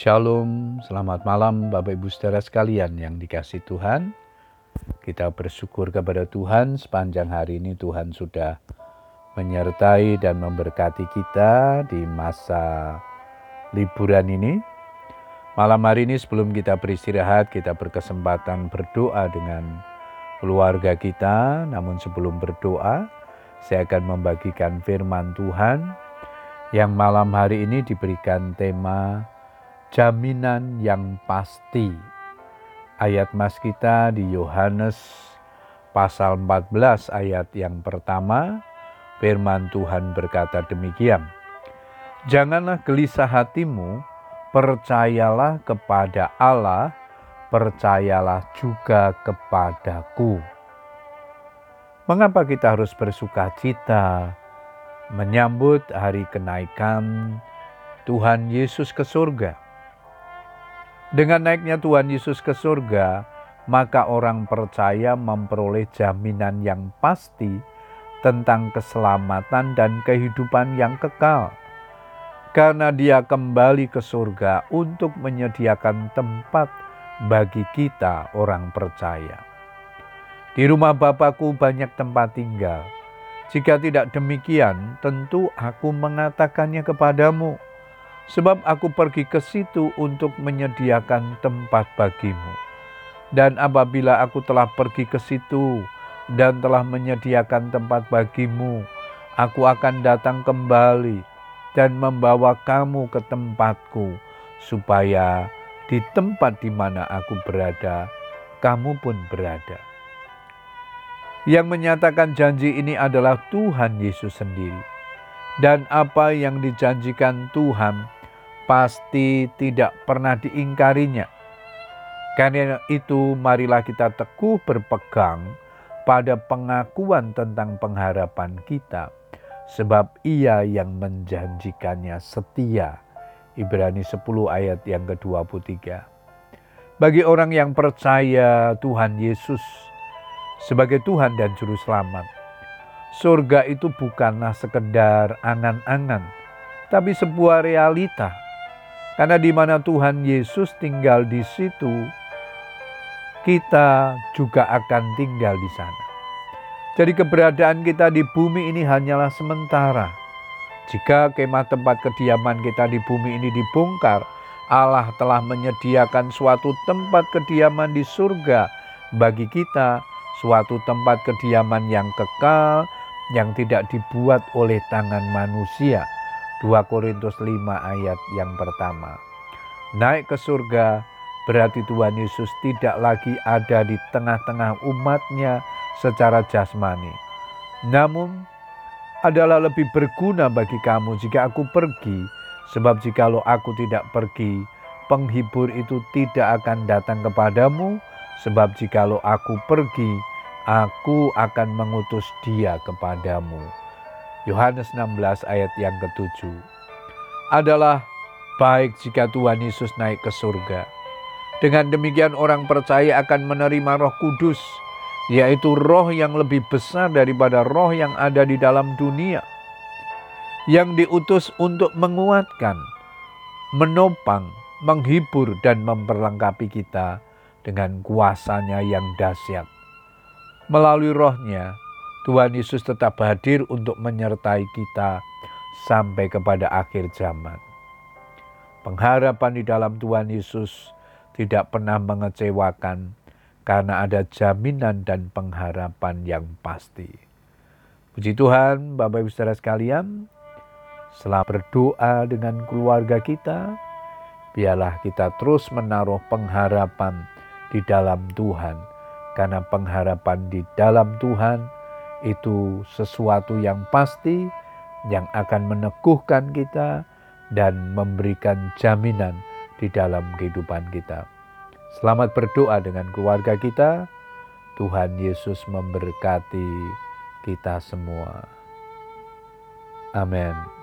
Shalom, selamat malam Bapak Ibu saudara sekalian yang dikasih Tuhan. Kita bersyukur kepada Tuhan sepanjang hari ini Tuhan sudah menyertai dan memberkati kita di masa liburan ini. Malam hari ini sebelum kita beristirahat, kita berkesempatan berdoa dengan keluarga kita. Namun sebelum berdoa, saya akan membagikan firman Tuhan yang malam hari ini diberikan tema jaminan yang pasti. Ayat mas kita di Yohanes pasal 14 ayat yang pertama, firman Tuhan berkata demikian. Janganlah gelisah hatimu, percayalah kepada Allah, percayalah juga kepadaku. Mengapa kita harus bersuka cita menyambut hari kenaikan Tuhan Yesus ke surga? Dengan naiknya Tuhan Yesus ke surga, maka orang percaya memperoleh jaminan yang pasti tentang keselamatan dan kehidupan yang kekal. Karena dia kembali ke surga untuk menyediakan tempat bagi kita orang percaya. Di rumah Bapakku banyak tempat tinggal. Jika tidak demikian, tentu aku mengatakannya kepadamu sebab aku pergi ke situ untuk menyediakan tempat bagimu. Dan apabila aku telah pergi ke situ dan telah menyediakan tempat bagimu, aku akan datang kembali dan membawa kamu ke tempatku, supaya di tempat di mana aku berada, kamu pun berada. Yang menyatakan janji ini adalah Tuhan Yesus sendiri, dan apa yang dijanjikan Tuhan pasti tidak pernah diingkarinya. Karena itu marilah kita teguh berpegang pada pengakuan tentang pengharapan kita, sebab ia yang menjanjikannya setia. Ibrani 10 ayat yang ke-23. Bagi orang yang percaya Tuhan Yesus sebagai Tuhan dan Juru Selamat, surga itu bukanlah sekedar angan-angan, tapi sebuah realita karena di mana Tuhan Yesus tinggal di situ, kita juga akan tinggal di sana. Jadi keberadaan kita di bumi ini hanyalah sementara. Jika kemah tempat kediaman kita di bumi ini dibongkar, Allah telah menyediakan suatu tempat kediaman di surga bagi kita, suatu tempat kediaman yang kekal, yang tidak dibuat oleh tangan manusia 2 Korintus 5 ayat yang pertama. Naik ke surga berarti Tuhan Yesus tidak lagi ada di tengah-tengah umatnya secara jasmani. Namun adalah lebih berguna bagi kamu jika aku pergi, sebab jikalau aku tidak pergi, penghibur itu tidak akan datang kepadamu, sebab jikalau aku pergi, aku akan mengutus dia kepadamu. Yohanes 16 ayat yang ketujuh adalah baik jika Tuhan Yesus naik ke surga. Dengan demikian orang percaya akan menerima roh kudus, yaitu roh yang lebih besar daripada roh yang ada di dalam dunia. Yang diutus untuk menguatkan, menopang, menghibur dan memperlengkapi kita dengan kuasanya yang dahsyat. Melalui rohnya, Tuhan Yesus tetap hadir untuk menyertai kita sampai kepada akhir zaman. Pengharapan di dalam Tuhan Yesus tidak pernah mengecewakan karena ada jaminan dan pengharapan yang pasti. Puji Tuhan, Bapak Ibu Saudara sekalian, setelah berdoa dengan keluarga kita, biarlah kita terus menaruh pengharapan di dalam Tuhan, karena pengharapan di dalam Tuhan itu sesuatu yang pasti yang akan meneguhkan kita dan memberikan jaminan di dalam kehidupan kita. Selamat berdoa dengan keluarga kita. Tuhan Yesus memberkati kita semua. Amin.